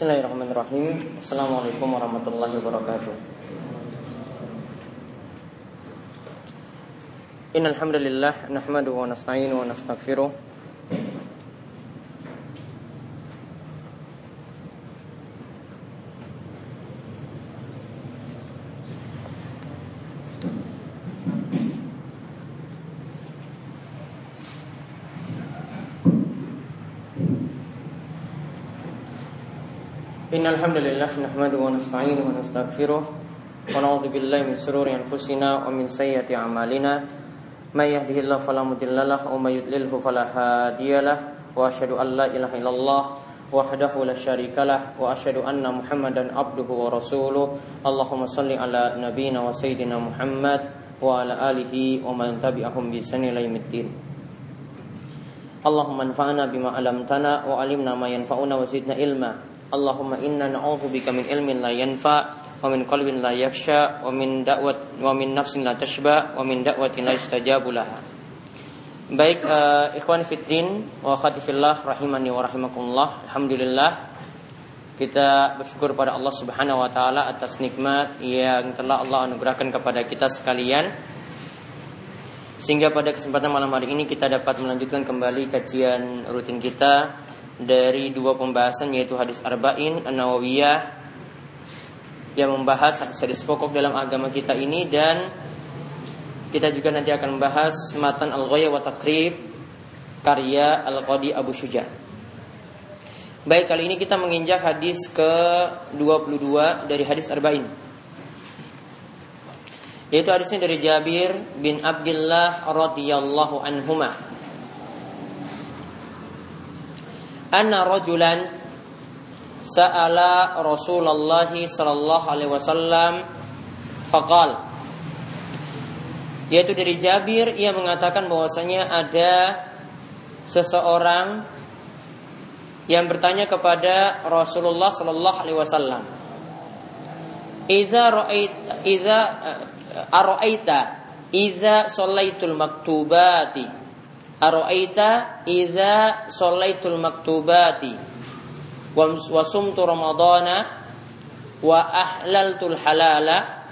Bismillahirrahmanirrahim. Assalamualaikum warahmatullahi wabarakatuh. Innalhamdulillah Nahmadu wa nasta'inu wa nasta'firuh الحمد لله نحمده ونستعينه ونستغفره ونعوذ بالله من شرور أنفسنا ومن سيئات أعمالنا من يهده الله فلا مضل له ومن يضلله فلا هادي له وأشهد أن لا إله إلا الله وحده لا شريك له وأشهد أن محمدا عبده ورسوله اللهم صل على نبينا وسيدنا محمد وعلى آله ومن تبعهم بإحسان إلى يوم الدين اللهم انفعنا بما علمتنا وعلمنا ما ينفعنا وزدنا علما Allahumma inna na'udzubika min ilmin la yanfa wa min qalbin la yakhsha wa min da'wat wa min nafsin la tashba wa min da'watin la yustajabu laha. Baik uh, ikhwan fiddin wa akhwati fillah rahimani wa rahimakumullah. Alhamdulillah kita bersyukur pada Allah Subhanahu wa taala atas nikmat yang telah Allah anugerahkan kepada kita sekalian. Sehingga pada kesempatan malam hari ini kita dapat melanjutkan kembali kajian rutin kita dari dua pembahasan yaitu hadis arba'in an-nawawiyah yang membahas hadis-hadis pokok dalam agama kita ini dan kita juga nanti akan membahas matan al-ghaya wa takrib karya al-qadi Abu Syuja. Baik, kali ini kita menginjak hadis ke-22 dari hadis arba'in. Yaitu hadisnya dari Jabir bin Abdullah radhiyallahu anhumah anna rajulan sa'ala Rasulullah sallallahu alaihi wasallam faqal. Yaitu dari Jabir ia mengatakan bahwasanya ada seseorang yang bertanya kepada Rasulullah sallallahu alaihi wasallam Iza ra'ait iza iza shallaitul maktubati Aro'aita iza sholaitul maktubati. Wa sumtu ramadana wa ahlaltul halala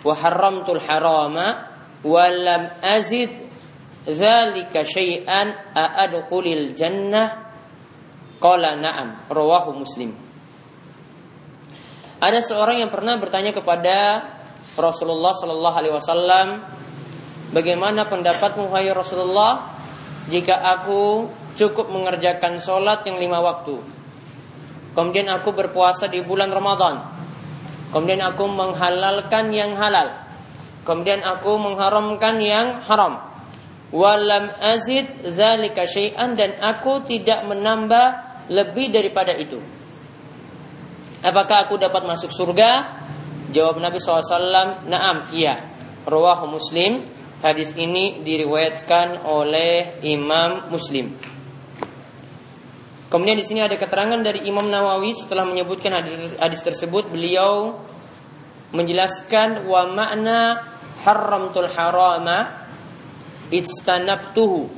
wa haramtul harama wa lam azid zalika syai'an a'adkhulil jannah. Qala na'am rawahu muslim. Ada seorang yang pernah bertanya kepada Rasulullah sallallahu alaihi wasallam bagaimana pendapatmu wahai Rasulullah jika aku cukup mengerjakan sholat yang lima waktu. Kemudian aku berpuasa di bulan Ramadan. Kemudian aku menghalalkan yang halal. Kemudian aku mengharamkan yang haram. Walam azid zalika syai'an dan aku tidak menambah lebih daripada itu. Apakah aku dapat masuk surga? Jawab Nabi SAW, Naam, iya. Rawahu Muslim Hadis ini diriwayatkan oleh Imam Muslim. Kemudian di sini ada keterangan dari Imam Nawawi setelah menyebutkan hadis, tersebut. Beliau menjelaskan wa makna haramtul harama itstanabtuhu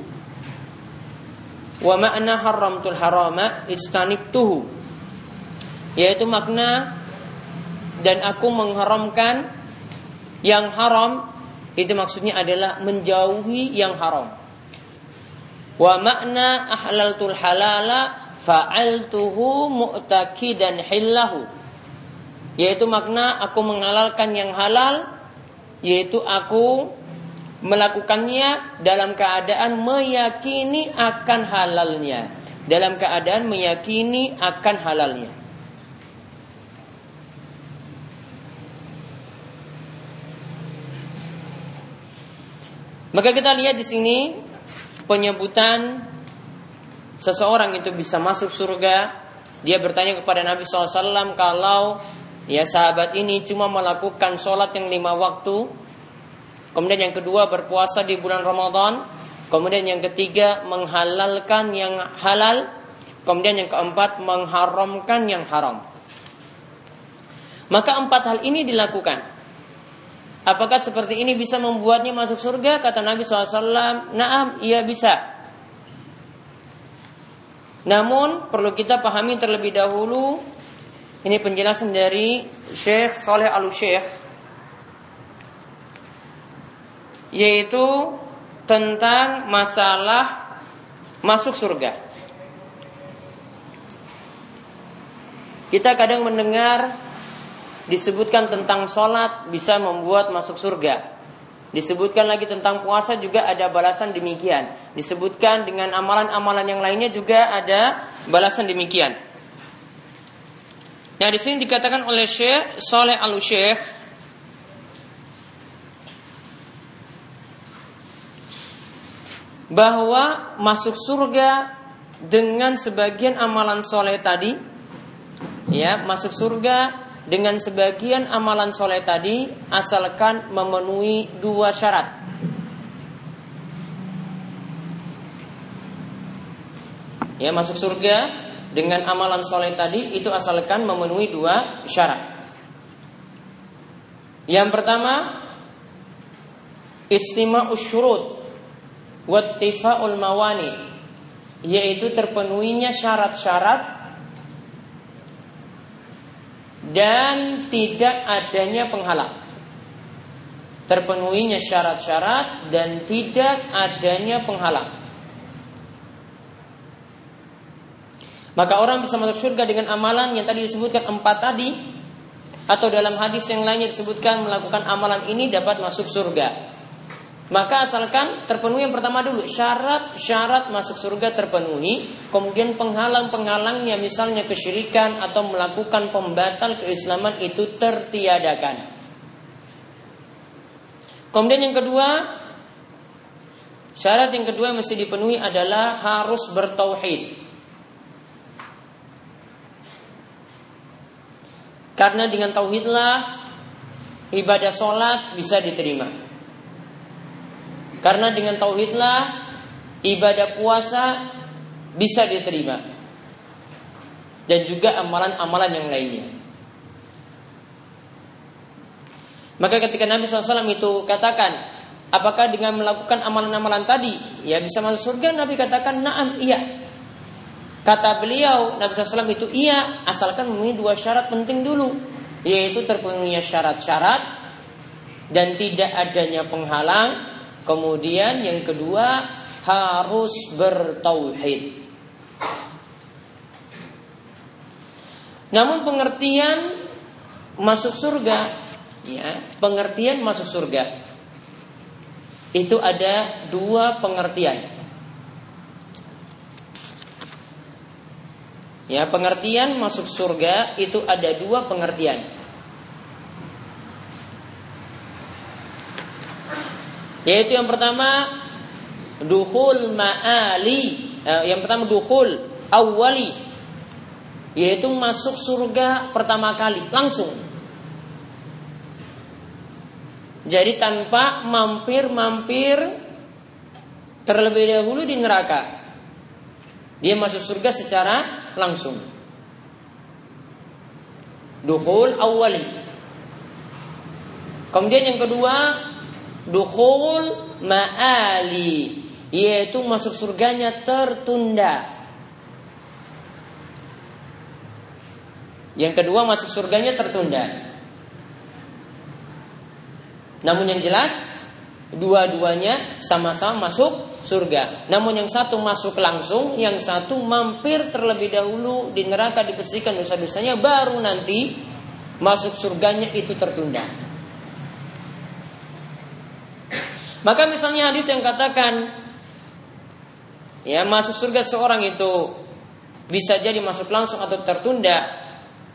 wa makna haramtul harama istanibtuhu yaitu makna dan aku mengharamkan yang haram itu maksudnya adalah menjauhi yang haram. Wa makna ahlaltul halala fa'altuhu mu'takidan hillahu. Yaitu makna aku menghalalkan yang halal yaitu aku melakukannya dalam keadaan meyakini akan halalnya. Dalam keadaan meyakini akan halalnya. Maka kita lihat di sini penyebutan seseorang itu bisa masuk surga. Dia bertanya kepada Nabi SAW kalau ya sahabat ini cuma melakukan sholat yang lima waktu. Kemudian yang kedua berpuasa di bulan Ramadan. Kemudian yang ketiga menghalalkan yang halal. Kemudian yang keempat mengharamkan yang haram. Maka empat hal ini dilakukan. Apakah seperti ini bisa membuatnya masuk surga? Kata Nabi SAW, Naam, iya bisa. Namun perlu kita pahami terlebih dahulu Ini penjelasan dari Syekh Saleh Al-Syekh yaitu tentang masalah masuk surga. Kita kadang mendengar disebutkan tentang sholat bisa membuat masuk surga. Disebutkan lagi tentang puasa juga ada balasan demikian. Disebutkan dengan amalan-amalan yang lainnya juga ada balasan demikian. Nah di sini dikatakan oleh Syekh Saleh Al Syekh bahwa masuk surga dengan sebagian amalan soleh tadi, ya masuk surga dengan sebagian amalan soleh tadi asalkan memenuhi dua syarat. Ya masuk surga dengan amalan soleh tadi itu asalkan memenuhi dua syarat. Yang pertama, istima usyurut wattifa'ul mawani yaitu terpenuhinya syarat-syarat dan tidak adanya penghalang. Terpenuhinya syarat-syarat dan tidak adanya penghalang. Maka orang bisa masuk surga dengan amalan yang tadi disebutkan empat tadi atau dalam hadis yang lainnya disebutkan melakukan amalan ini dapat masuk surga. Maka asalkan terpenuhi yang pertama dulu syarat-syarat masuk surga terpenuhi, kemudian penghalang-penghalangnya misalnya kesyirikan atau melakukan pembatal keislaman itu tertiadakan. Kemudian yang kedua, syarat yang kedua yang mesti dipenuhi adalah harus bertauhid. Karena dengan tauhidlah ibadah sholat bisa diterima. Karena dengan tauhidlah ibadah puasa bisa diterima. Dan juga amalan-amalan yang lainnya. Maka ketika Nabi SAW itu katakan, apakah dengan melakukan amalan-amalan tadi, ya bisa masuk surga? Nabi katakan, naam, iya. Kata beliau, Nabi SAW itu iya, asalkan memenuhi dua syarat penting dulu, yaitu terpenuhinya syarat-syarat dan tidak adanya penghalang. Kemudian yang kedua harus bertauhid. Namun pengertian masuk surga, ya, pengertian masuk surga itu ada dua pengertian. Ya, pengertian masuk surga itu ada dua pengertian. Yaitu yang pertama duhul ma'ali. Eh, yang pertama duhul awali. Yaitu masuk surga pertama kali langsung. Jadi tanpa mampir-mampir terlebih dahulu di neraka. Dia masuk surga secara langsung. Duhul awali. Kemudian yang kedua, duhul ma'ali. Yaitu masuk surganya tertunda. Yang kedua masuk surganya tertunda. Namun yang jelas dua-duanya sama-sama masuk surga. Namun yang satu masuk langsung, yang satu mampir terlebih dahulu di neraka dibersihkan dosa-dosanya, baru nanti masuk surganya itu tertunda. Maka misalnya hadis yang katakan ya masuk surga seorang itu bisa jadi masuk langsung atau tertunda.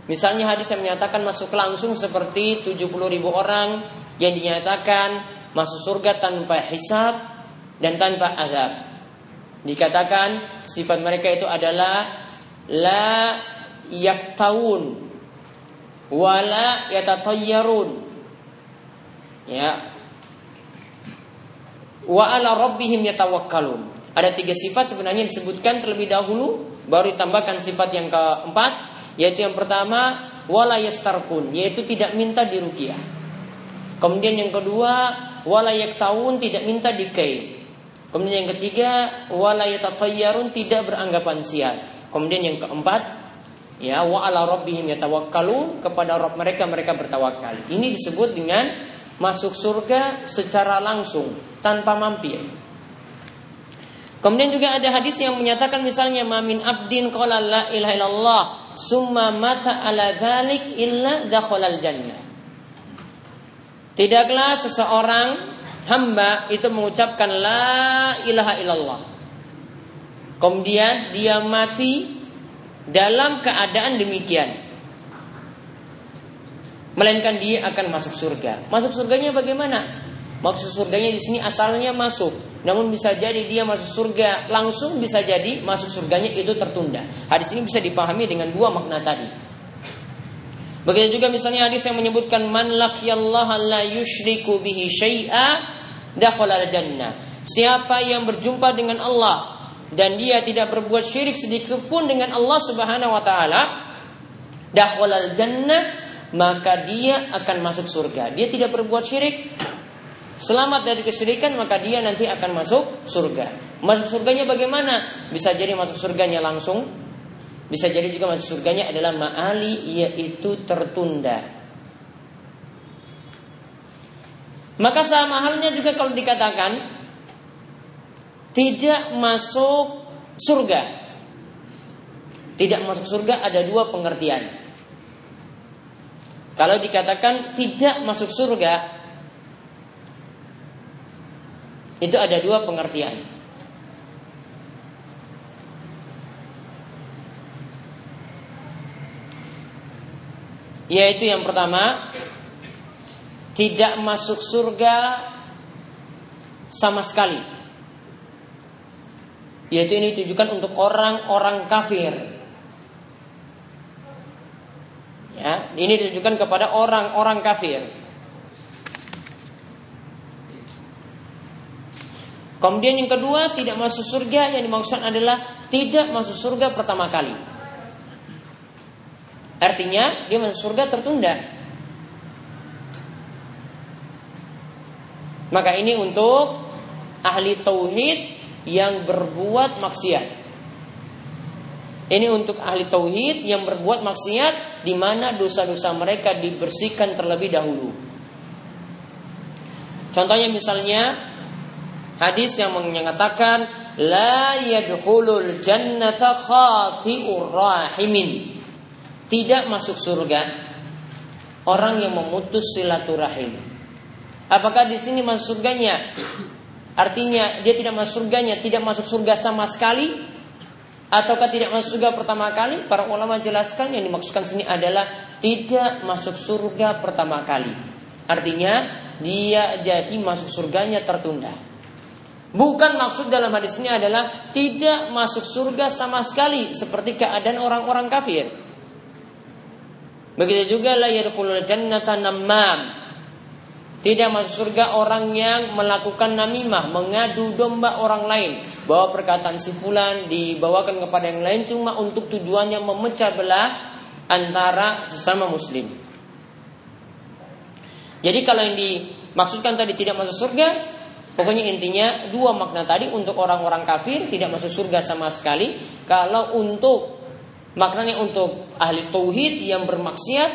Misalnya hadis yang menyatakan masuk langsung seperti 70 ribu orang yang dinyatakan masuk surga tanpa hisab dan tanpa azab. Dikatakan sifat mereka itu adalah la yaktawun wala yatatayyarun. Ya. Wa ala rabbihim yatawakkalun. Ada tiga sifat sebenarnya disebutkan terlebih dahulu baru ditambahkan sifat yang keempat yaitu yang pertama wala yastarkun yaitu tidak minta diruqyah. Kemudian yang kedua wala yaktawun tidak minta dikai. Kemudian yang ketiga, wala tidak beranggapan sial. Kemudian yang keempat, Ya, wa ala rabbihim yatawakkalun kepada Rabb mereka mereka bertawakal. Ini disebut dengan masuk surga secara langsung tanpa mampir. Kemudian juga ada hadis yang menyatakan misalnya mamin abdin qala la ilaha illallah summa mata ala dzalik illa dakhalal jannah. Tidaklah seseorang hamba itu mengucapkan la ilaha illallah. Kemudian dia mati dalam keadaan demikian. Melainkan dia akan masuk surga. Masuk surganya bagaimana? Maksud surganya di sini asalnya masuk. Namun bisa jadi dia masuk surga langsung bisa jadi masuk surganya itu tertunda. Hadis ini bisa dipahami dengan dua makna tadi. Begitu juga misalnya hadis yang menyebutkan man laqiyallaha la yusyriku bihi syai'a dakhala jannah. Siapa yang berjumpa dengan Allah dan dia tidak berbuat syirik sedikit pun dengan Allah Subhanahu wa taala, dakhalal jannah, maka dia akan masuk surga. Dia tidak berbuat syirik, selamat dari kesyirikan, maka dia nanti akan masuk surga. Masuk surganya bagaimana? Bisa jadi masuk surganya langsung, bisa jadi juga masuk surganya adalah ma'ali yaitu tertunda. Maka sama halnya juga kalau dikatakan tidak masuk surga. Tidak masuk surga ada dua pengertian. Kalau dikatakan tidak masuk surga, itu ada dua pengertian. Yaitu yang pertama, tidak masuk surga sama sekali. Yaitu ini ditujukan untuk orang-orang kafir. Ya, ini ditujukan kepada orang-orang kafir. Kemudian yang kedua tidak masuk surga yang dimaksud adalah tidak masuk surga pertama kali. Artinya dia masuk surga tertunda. Maka ini untuk ahli tauhid yang berbuat maksiat. Ini untuk ahli tauhid yang berbuat maksiat di mana dosa-dosa mereka dibersihkan terlebih dahulu. Contohnya misalnya hadis yang mengatakan la yadkhulul jannata khati'ur rahimin. Tidak masuk surga orang yang memutus silaturahim. Apakah di sini masuk surganya Artinya dia tidak masuk surganya, tidak masuk surga sama sekali ataukah tidak masuk surga pertama kali? Para ulama jelaskan yang dimaksudkan sini adalah tidak masuk surga pertama kali. Artinya dia jadi masuk surganya tertunda. Bukan maksud dalam hadis ini adalah tidak masuk surga sama sekali seperti keadaan orang-orang kafir. Begitu juga la yadkhulul jannata namam. Tidak masuk surga orang yang melakukan namimah, mengadu domba orang lain. Bahwa perkataan si fulan dibawakan kepada yang lain cuma untuk tujuannya memecah belah antara sesama muslim. Jadi kalau yang dimaksudkan tadi tidak masuk surga, pokoknya intinya dua makna tadi untuk orang-orang kafir tidak masuk surga sama sekali. Kalau untuk maknanya untuk ahli tauhid yang bermaksiat,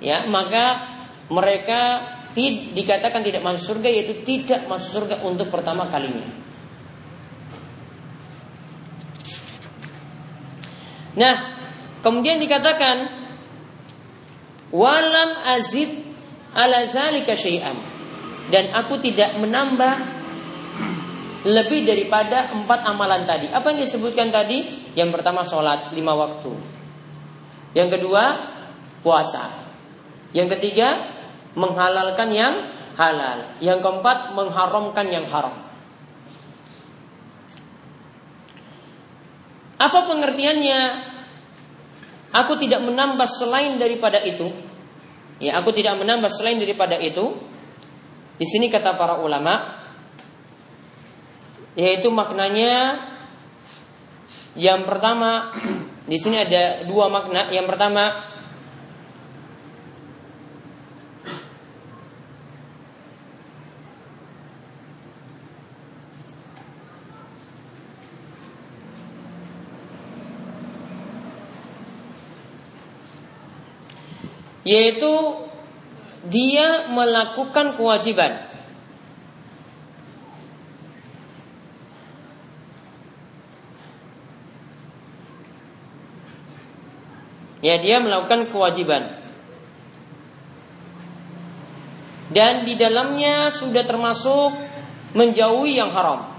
ya maka mereka dikatakan tidak masuk surga yaitu tidak masuk surga untuk pertama kalinya. Nah, kemudian dikatakan walam azid ala zalika syai'an dan aku tidak menambah lebih daripada empat amalan tadi. Apa yang disebutkan tadi? Yang pertama sholat lima waktu. Yang kedua puasa. Yang ketiga menghalalkan yang halal. Yang keempat, mengharamkan yang haram. Apa pengertiannya? Aku tidak menambah selain daripada itu. Ya, aku tidak menambah selain daripada itu. Di sini kata para ulama, yaitu maknanya yang pertama di sini ada dua makna. Yang pertama yaitu dia melakukan kewajiban. Ya, dia melakukan kewajiban. Dan di dalamnya sudah termasuk menjauhi yang haram.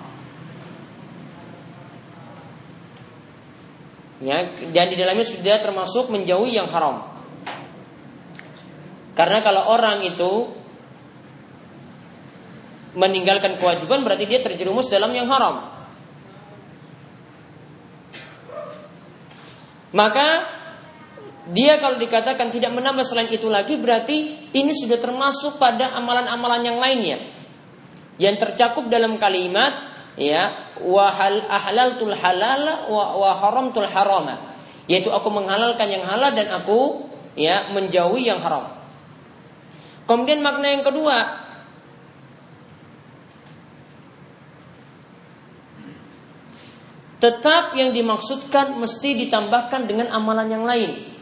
Ya, dan di dalamnya sudah termasuk menjauhi yang haram. Karena kalau orang itu meninggalkan kewajiban berarti dia terjerumus dalam yang haram. Maka dia kalau dikatakan tidak menambah selain itu lagi berarti ini sudah termasuk pada amalan-amalan yang lainnya yang tercakup dalam kalimat ya wahal ahlaltul halala wa, wa haramtul harama yaitu aku menghalalkan yang halal dan aku ya menjauhi yang haram. Kemudian makna yang kedua Tetap yang dimaksudkan mesti ditambahkan dengan amalan yang lain.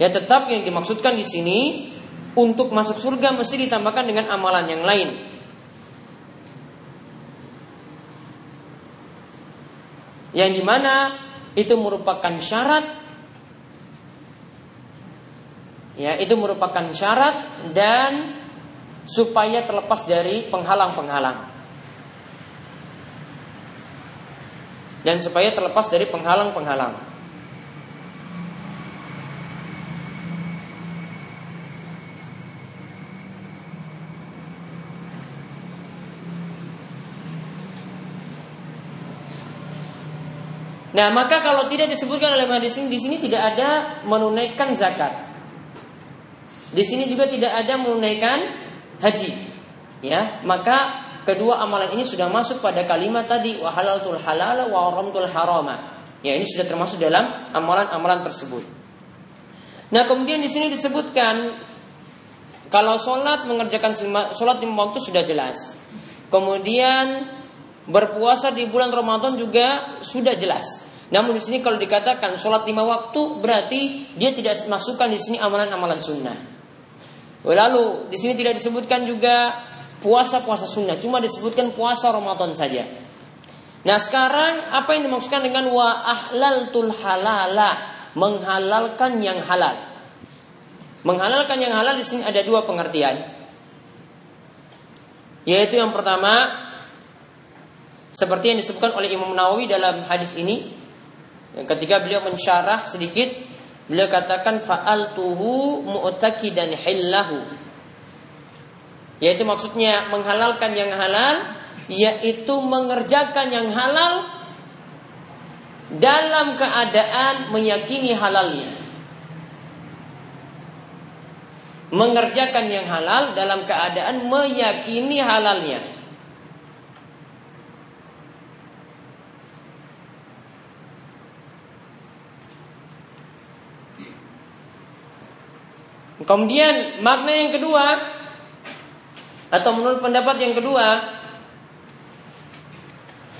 Ya tetap yang dimaksudkan di sini untuk masuk surga mesti ditambahkan dengan amalan yang lain. yang di mana itu merupakan syarat ya itu merupakan syarat dan supaya terlepas dari penghalang-penghalang dan supaya terlepas dari penghalang-penghalang Nah, maka kalau tidak disebutkan oleh hadis ini di sini tidak ada menunaikan zakat. Di sini juga tidak ada menunaikan haji. Ya, maka kedua amalan ini sudah masuk pada kalimat tadi wa halaltul halal wa haramtul harama. Ya, ini sudah termasuk dalam amalan-amalan tersebut. Nah, kemudian di sini disebutkan kalau sholat mengerjakan sholat lima waktu sudah jelas. Kemudian berpuasa di bulan Ramadan juga sudah jelas. Namun di sini kalau dikatakan sholat lima waktu berarti dia tidak masukkan di sini amalan-amalan sunnah. Lalu di sini tidak disebutkan juga puasa-puasa sunnah, cuma disebutkan puasa Ramadan saja. Nah sekarang apa yang dimaksudkan dengan wa ahlaltul halala menghalalkan yang halal. Menghalalkan yang halal di sini ada dua pengertian. Yaitu yang pertama seperti yang disebutkan oleh Imam Nawawi dalam hadis ini Ketika beliau mensyarah sedikit, beliau katakan fa'altuhu mu'taqidan hillahu. Yaitu maksudnya menghalalkan yang halal, yaitu mengerjakan yang halal dalam keadaan meyakini halalnya. Mengerjakan yang halal dalam keadaan meyakini halalnya. Kemudian makna yang kedua atau menurut pendapat yang kedua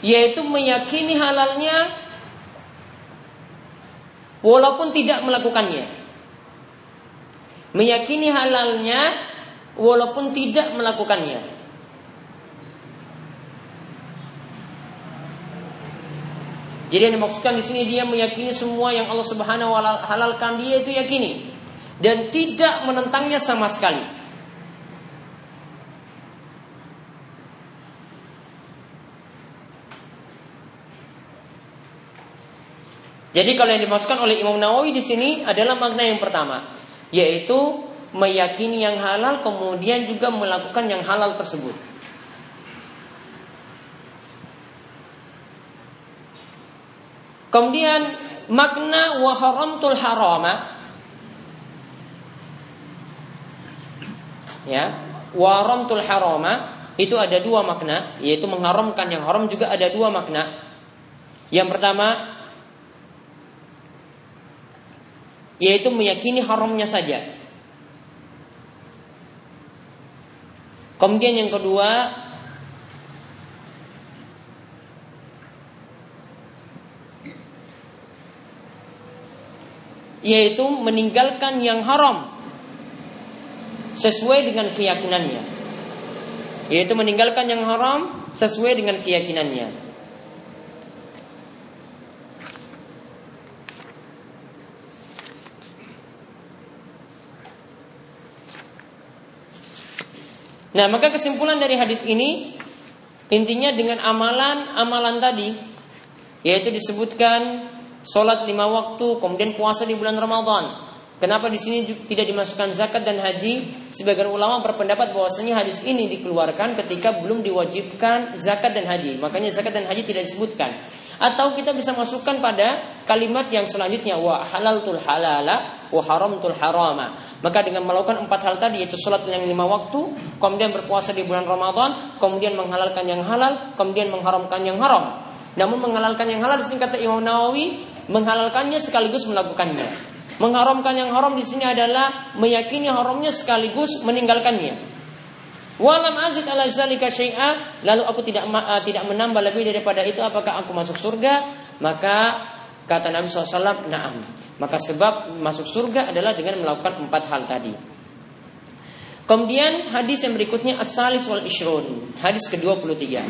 yaitu meyakini halalnya walaupun tidak melakukannya. Meyakini halalnya walaupun tidak melakukannya. Jadi yang dimaksudkan di sini dia meyakini semua yang Allah Subhanahu wa taala halalkan dia itu yakini dan tidak menentangnya sama sekali. Jadi kalau yang dimaksudkan oleh Imam Nawawi di sini adalah makna yang pertama, yaitu meyakini yang halal kemudian juga melakukan yang halal tersebut. Kemudian makna wa haramtul harama ya. Waramtul harama itu ada dua makna yaitu mengharamkan yang haram juga ada dua makna. Yang pertama yaitu meyakini haramnya saja. Kemudian yang kedua yaitu meninggalkan yang haram sesuai dengan keyakinannya. Yaitu meninggalkan yang haram sesuai dengan keyakinannya. Nah, maka kesimpulan dari hadis ini intinya dengan amalan-amalan tadi yaitu disebutkan sholat lima waktu, kemudian puasa di bulan Ramadan. Kenapa di sini tidak dimasukkan zakat dan haji? Sebagian ulama berpendapat bahwasanya hadis ini dikeluarkan ketika belum diwajibkan zakat dan haji. Makanya zakat dan haji tidak disebutkan. Atau kita bisa masukkan pada kalimat yang selanjutnya wa halaltul halala wa haramtul harama. Maka dengan melakukan empat hal tadi yaitu sholat yang lima waktu, kemudian berpuasa di bulan Ramadan, kemudian menghalalkan yang halal, kemudian mengharamkan yang haram. Namun menghalalkan yang halal di kata Imam Nawawi menghalalkannya sekaligus melakukannya. Mengharamkan yang haram di sini adalah meyakini haramnya sekaligus meninggalkannya. Walam azid ala zalika syai'a lalu aku tidak uh, tidak menambah lebih daripada itu apakah aku masuk surga? Maka kata Nabi SAW, "Na'am." Maka sebab masuk surga adalah dengan melakukan empat hal tadi. Kemudian hadis yang berikutnya as-salis wal ishrun, hadis ke-23.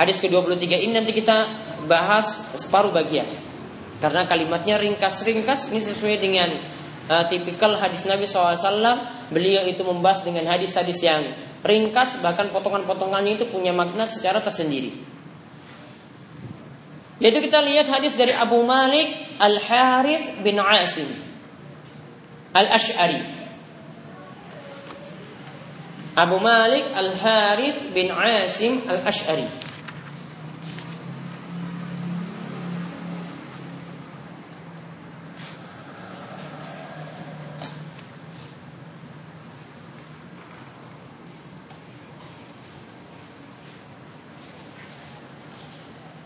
Hadis ke-23 ini nanti kita bahas separuh bagian. Karena kalimatnya ringkas-ringkas ini sesuai dengan uh, tipikal hadis Nabi SAW. Beliau itu membahas dengan hadis-hadis yang ringkas bahkan potongan-potongannya itu punya makna secara tersendiri. Yaitu kita lihat hadis dari Abu Malik Al-Harith bin Asim Al-Ash'ari. Abu Malik Al-Harith bin Asim Al-Ash'ari.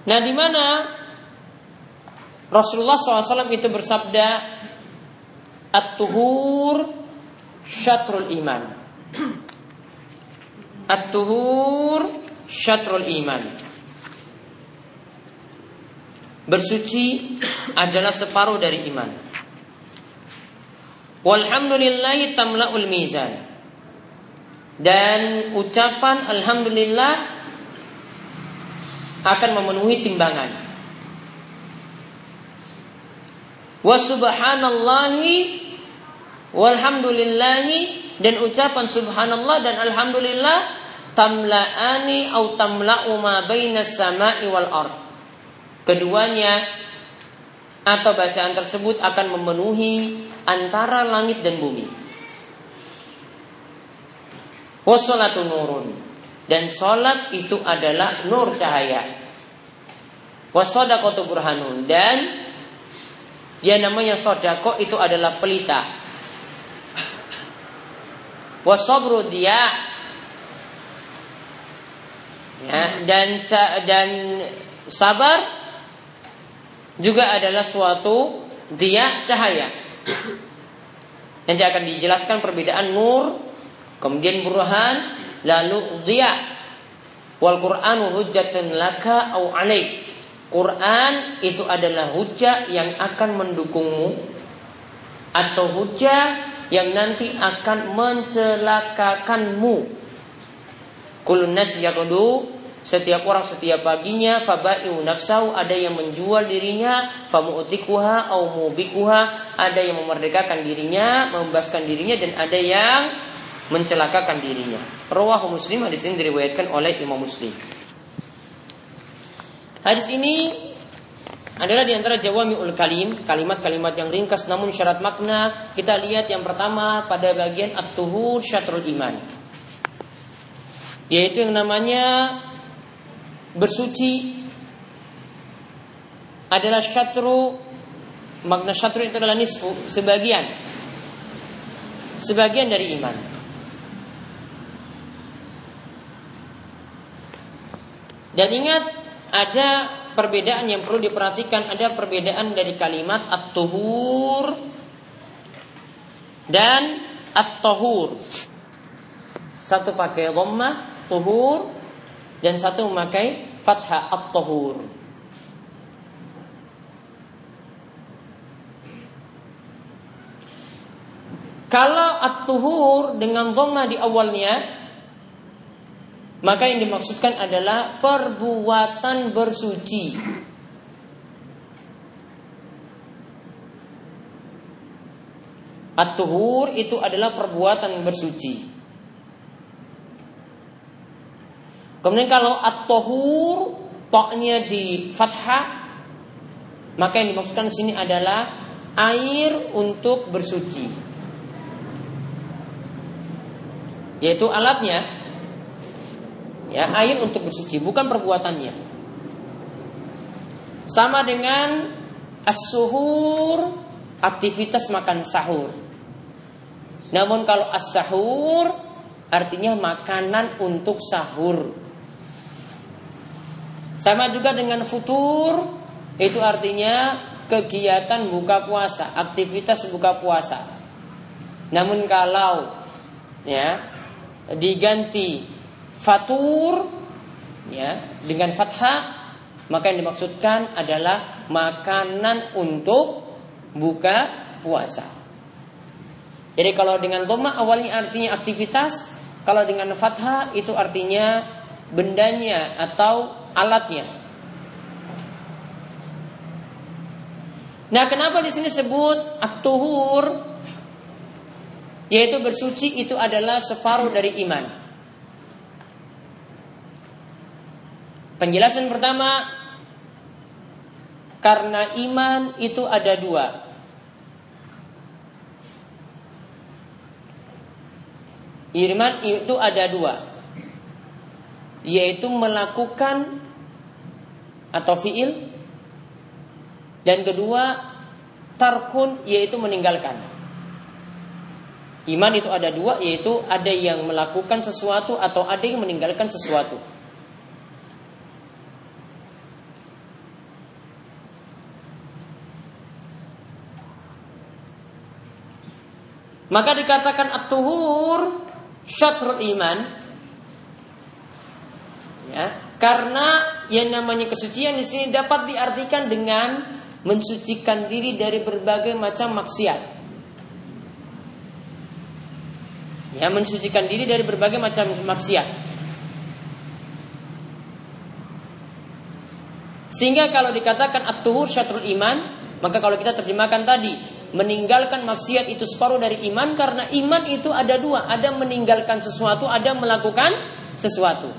Nah, di mana Rasulullah SAW itu bersabda, At-tuhur syatrul iman. At-tuhur syatrul iman. Bersuci adalah separuh dari iman. Walhamdulillahi tamla'ul mizan. Dan ucapan alhamdulillah akan memenuhi timbangan. Wa subhanallahi walhamdulillahi dan ucapan subhanallah dan alhamdulillah tamla'ani au tamla'u ma bainas sama'i wal ard. Keduanya atau bacaan tersebut akan memenuhi antara langit dan bumi. Wassalatu nurun. Dan sholat itu adalah nur cahaya. Wasodako burhanun. Dan dia namanya sodako itu adalah pelita. Wasobru dia ya, dan dan sabar juga adalah suatu dia cahaya. Nanti akan dijelaskan perbedaan nur, kemudian burhan, Lalu dia wal Qur'anu hujjatun laka au alaik. Quran itu adalah hujah yang akan mendukungmu atau hujah yang nanti akan mencelakakanmu. Kulun nas setiap orang setiap paginya fabai'u nafsau ada yang menjual dirinya famu'tikuha au mubikuha ada yang memerdekakan dirinya membebaskan dirinya dan ada yang mencelakakan dirinya. Rawahu Muslim hadis ini diriwayatkan oleh Imam Muslim. Hadis ini adalah di antara jawami'ul kalim, kalimat-kalimat yang ringkas namun syarat makna. Kita lihat yang pertama pada bagian at-tuhur syatrul iman. Yaitu yang namanya bersuci adalah syatru makna syatru itu adalah nisfu sebagian sebagian dari iman. Dan ingat ada perbedaan yang perlu diperhatikan ada perbedaan dari kalimat at-tuhur dan at-tahur. Satu pakai dhammah tuhur dan satu memakai fathah at-tahur. Kalau at-tuhur dengan dhamma di awalnya maka yang dimaksudkan adalah perbuatan bersuci. At-tuhur itu adalah perbuatan bersuci. Kemudian kalau at-tahur toknya di fathah maka yang dimaksudkan di sini adalah air untuk bersuci. Yaitu alatnya ya air untuk bersuci bukan perbuatannya. Sama dengan as-suhur aktivitas makan sahur. Namun kalau as-sahur artinya makanan untuk sahur. Sama juga dengan futur itu artinya kegiatan buka puasa, aktivitas buka puasa. Namun kalau ya diganti fatur ya dengan fathah maka yang dimaksudkan adalah makanan untuk buka puasa. Jadi kalau dengan dhamma awalnya artinya aktivitas, kalau dengan fathah itu artinya bendanya atau alatnya. Nah, kenapa di sini sebut at-tuhur yaitu bersuci itu adalah separuh dari iman. Penjelasan pertama karena iman itu ada dua. Iman itu ada dua Yaitu melakukan atau fiil dan kedua tarkun yaitu meninggalkan. Iman itu ada dua yaitu ada yang melakukan sesuatu atau ada yang meninggalkan sesuatu. Maka dikatakan at-tuhur syatrul iman ya, karena yang namanya kesucian di sini dapat diartikan dengan mensucikan diri dari berbagai macam maksiat. Ya, mensucikan diri dari berbagai macam maksiat. Sehingga kalau dikatakan at-tuhur syatrul iman, maka kalau kita terjemahkan tadi, meninggalkan maksiat itu separuh dari iman karena iman itu ada dua, ada meninggalkan sesuatu, ada melakukan sesuatu.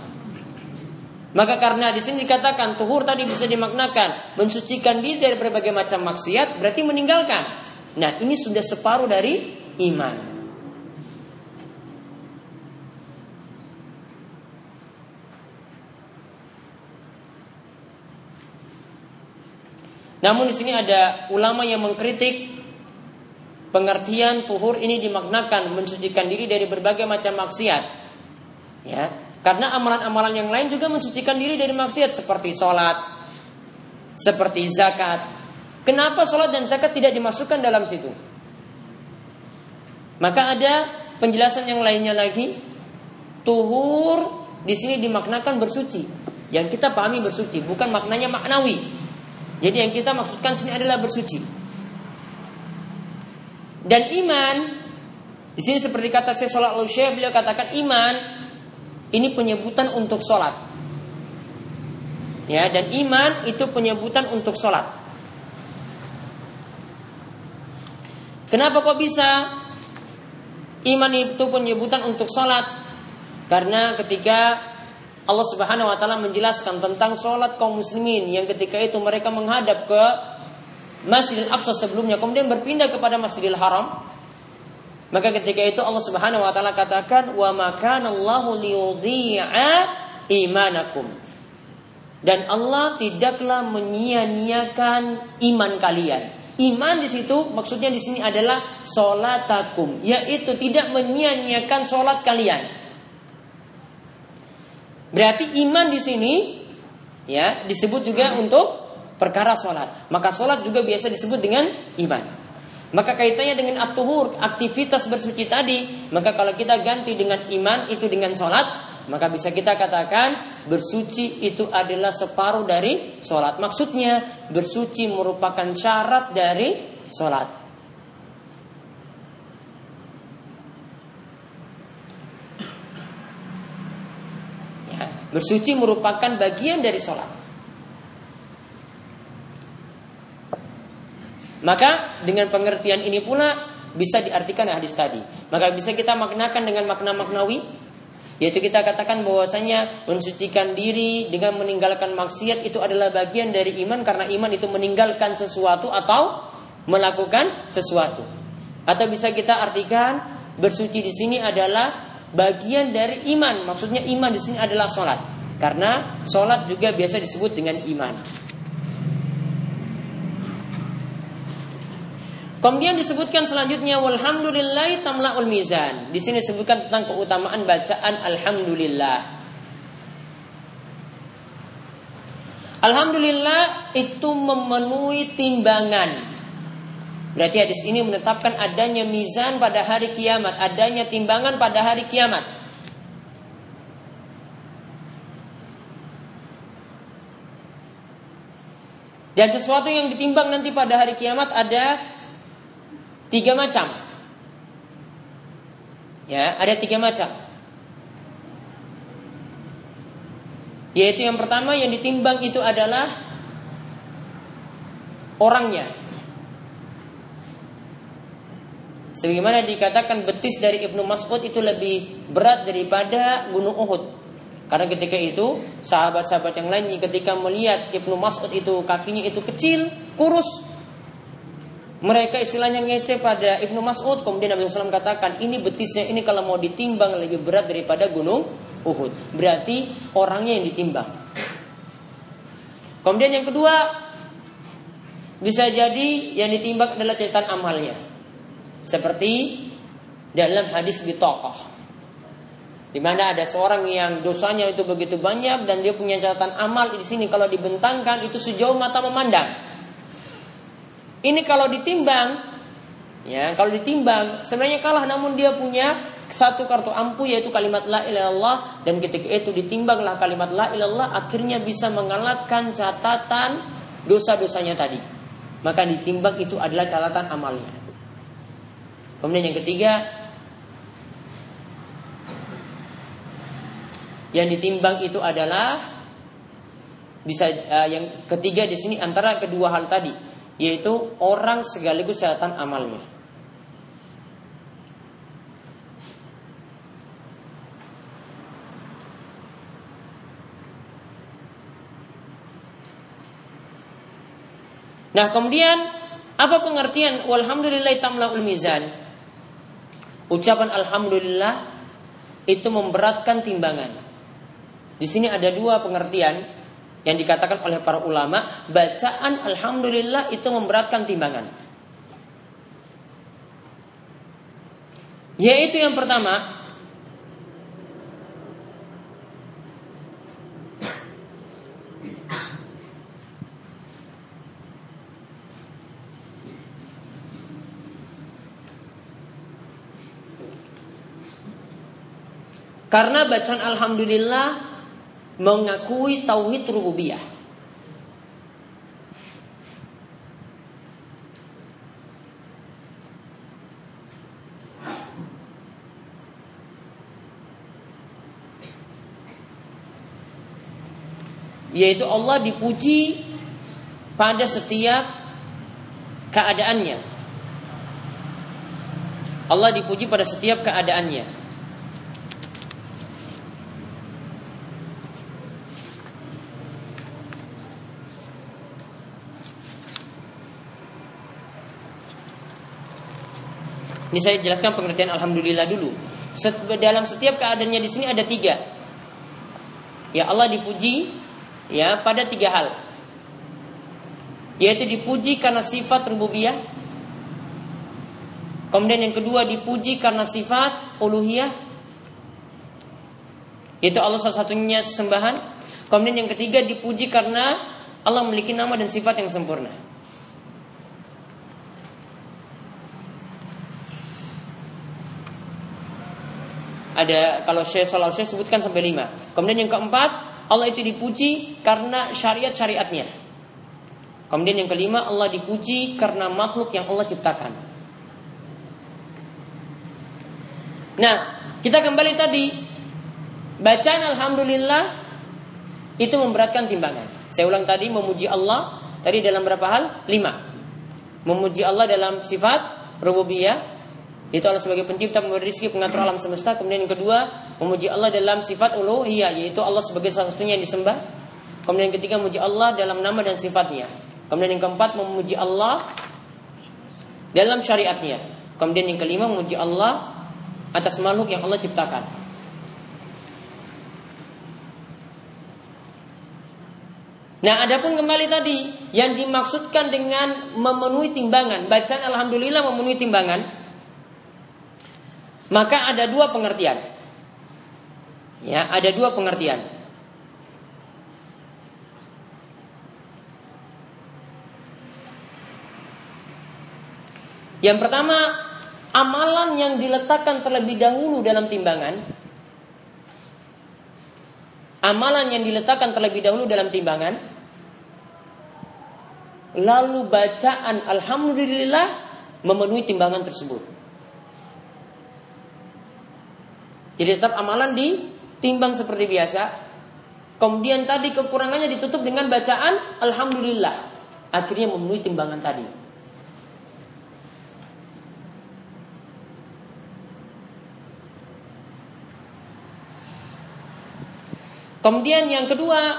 Maka karena di sini dikatakan tuhur tadi bisa dimaknakan mensucikan diri dari berbagai macam maksiat berarti meninggalkan. Nah, ini sudah separuh dari iman. Namun di sini ada ulama yang mengkritik pengertian tuhur ini dimaknakan mensucikan diri dari berbagai macam maksiat. Ya, karena amalan-amalan yang lain juga mensucikan diri dari maksiat seperti sholat, seperti zakat. Kenapa sholat dan zakat tidak dimasukkan dalam situ? Maka ada penjelasan yang lainnya lagi. Tuhur di sini dimaknakan bersuci. Yang kita pahami bersuci, bukan maknanya maknawi. Jadi yang kita maksudkan sini adalah bersuci. Dan iman di sini seperti kata saya sholat al beliau katakan iman ini penyebutan untuk sholat. Ya, dan iman itu penyebutan untuk sholat. Kenapa kok bisa iman itu penyebutan untuk sholat? Karena ketika Allah Subhanahu Wa Taala menjelaskan tentang sholat kaum muslimin yang ketika itu mereka menghadap ke Masjidil Aqsa sebelumnya, kemudian berpindah kepada Masjidil Haram, maka ketika itu Allah Subhanahu wa taala katakan wa makanallahu liyudhi'a imanakum. Dan Allah tidaklah menyia-nyiakan iman kalian. Iman di situ maksudnya di sini adalah solatakum, yaitu tidak menyia-nyiakan solat kalian. Berarti iman di sini ya disebut juga untuk perkara solat. Maka solat juga biasa disebut dengan iman. Maka kaitannya dengan at aktivitas bersuci tadi, maka kalau kita ganti dengan iman itu dengan sholat, maka bisa kita katakan bersuci itu adalah separuh dari sholat. Maksudnya bersuci merupakan syarat dari sholat. Ya, bersuci merupakan bagian dari sholat. Maka dengan pengertian ini pula bisa diartikan hadis tadi. Maka bisa kita maknakan dengan makna maknawi yaitu kita katakan bahwasanya mensucikan diri dengan meninggalkan maksiat itu adalah bagian dari iman karena iman itu meninggalkan sesuatu atau melakukan sesuatu. Atau bisa kita artikan bersuci di sini adalah bagian dari iman. Maksudnya iman di sini adalah sholat. Karena sholat juga biasa disebut dengan iman. Kemudian disebutkan selanjutnya walhamdulillah tamlaul mizan. Di sini disebutkan tentang keutamaan bacaan alhamdulillah. Alhamdulillah itu memenuhi timbangan. Berarti hadis ini menetapkan adanya mizan pada hari kiamat, adanya timbangan pada hari kiamat. Dan sesuatu yang ditimbang nanti pada hari kiamat ada Tiga macam. Ya, ada tiga macam. Yaitu yang pertama yang ditimbang itu adalah orangnya. Sebagaimana dikatakan betis dari Ibnu Mas'ud itu lebih berat daripada gunung Uhud. Karena ketika itu sahabat-sahabat yang lain ketika melihat Ibnu Mas'ud itu kakinya itu kecil, kurus, mereka istilahnya ngece pada Ibnu Mas'ud. Kemudian Nabi SAW katakan, ini betisnya ini kalau mau ditimbang lebih berat daripada gunung Uhud. Berarti orangnya yang ditimbang. Kemudian yang kedua, bisa jadi yang ditimbang adalah catatan amalnya. Seperti dalam hadis bitokoh. Di mana ada seorang yang dosanya itu begitu banyak dan dia punya catatan amal di sini kalau dibentangkan itu sejauh mata memandang. Ini kalau ditimbang, ya kalau ditimbang sebenarnya kalah namun dia punya satu kartu ampu yaitu kalimat la ilallah dan ketika itu ditimbanglah kalimat la ilallah akhirnya bisa mengalahkan catatan dosa-dosanya tadi. Maka ditimbang itu adalah catatan amalnya. Kemudian yang ketiga yang ditimbang itu adalah bisa uh, yang ketiga di sini antara kedua hal tadi yaitu orang sekaligus catatan amalnya. Nah kemudian apa pengertian walhamdulillah tamlaul mizan? Ucapan alhamdulillah itu memberatkan timbangan. Di sini ada dua pengertian yang dikatakan oleh para ulama, bacaan alhamdulillah itu memberatkan timbangan. Yaitu yang pertama, Karena bacaan alhamdulillah mengakui tauhid rububiyah. Yaitu Allah dipuji pada setiap keadaannya. Allah dipuji pada setiap keadaannya. Ini saya jelaskan pengertian alhamdulillah dulu. Dalam setiap keadaannya di sini ada tiga. Ya Allah dipuji ya pada tiga hal. Yaitu dipuji karena sifat rububiyah. Kemudian yang kedua dipuji karena sifat uluhiyah. Itu Allah salah satunya sembahan. Kemudian yang ketiga dipuji karena Allah memiliki nama dan sifat yang sempurna. Ada kalau Syekh Salah Syekh sebutkan sampai lima. Kemudian yang keempat, Allah itu dipuji karena syariat-syariatnya. Kemudian yang kelima, Allah dipuji karena makhluk yang Allah ciptakan. Nah, kita kembali tadi bacaan alhamdulillah itu memberatkan timbangan. Saya ulang tadi memuji Allah tadi dalam berapa hal? Lima. Memuji Allah dalam sifat rububiyah itu Allah sebagai pencipta, pemberi rezeki, pengatur alam semesta. Kemudian yang kedua, memuji Allah dalam sifat uluhiyah, yaitu Allah sebagai satu-satunya yang disembah. Kemudian yang ketiga, memuji Allah dalam nama dan sifatnya. Kemudian yang keempat, memuji Allah dalam syariatnya. Kemudian yang kelima, memuji Allah atas makhluk yang Allah ciptakan. Nah, adapun kembali tadi yang dimaksudkan dengan memenuhi timbangan, bacaan alhamdulillah memenuhi timbangan, maka ada dua pengertian. Ya, ada dua pengertian. Yang pertama, amalan yang diletakkan terlebih dahulu dalam timbangan. Amalan yang diletakkan terlebih dahulu dalam timbangan. Lalu bacaan Alhamdulillah memenuhi timbangan tersebut. Jadi tetap amalan ditimbang seperti biasa. Kemudian tadi kekurangannya ditutup dengan bacaan Alhamdulillah. Akhirnya memenuhi timbangan tadi. Kemudian yang kedua,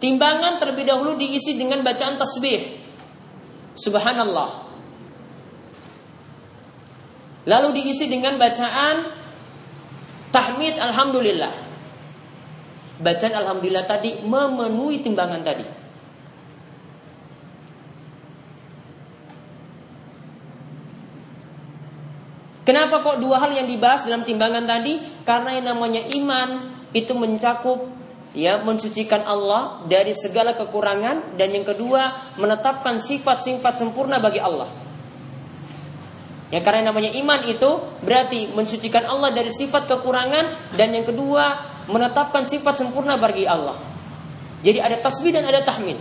timbangan terlebih dahulu diisi dengan bacaan tasbih. Subhanallah. Lalu diisi dengan bacaan tahmid alhamdulillah. Bacaan alhamdulillah tadi memenuhi timbangan tadi. Kenapa kok dua hal yang dibahas dalam timbangan tadi? Karena yang namanya iman itu mencakup ya mensucikan Allah dari segala kekurangan dan yang kedua menetapkan sifat-sifat sempurna bagi Allah. Ya karena namanya iman itu berarti mensucikan Allah dari sifat kekurangan dan yang kedua menetapkan sifat sempurna bagi Allah. Jadi ada tasbih dan ada tahmid.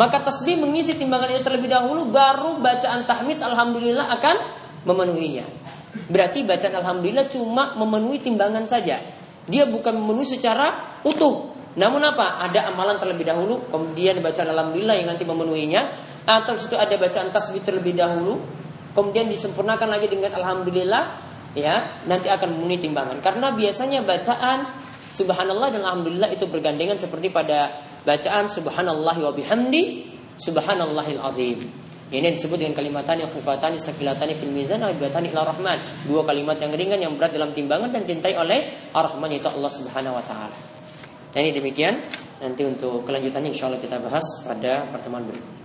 Maka tasbih mengisi timbangan itu terlebih dahulu baru bacaan tahmid alhamdulillah akan memenuhinya. Berarti bacaan alhamdulillah cuma memenuhi timbangan saja. Dia bukan memenuhi secara utuh. Namun apa? Ada amalan terlebih dahulu, kemudian bacaan alhamdulillah yang nanti memenuhinya atau situ ada bacaan tasbih terlebih dahulu, kemudian disempurnakan lagi dengan alhamdulillah ya nanti akan memenuhi timbangan. Karena biasanya bacaan subhanallah dan alhamdulillah itu bergandengan seperti pada bacaan subhanallah wa bihamdi subhanallahil azim. Ini disebut dengan kalimatani khifatani sakilatani fil mizan abibatani ila rahman. Dua kalimat yang ringan yang berat dalam timbangan dan cintai oleh ar-rahman itu Allah subhanahu wa taala. Dan ini demikian. Nanti untuk kelanjutannya insya Allah kita bahas pada pertemuan berikutnya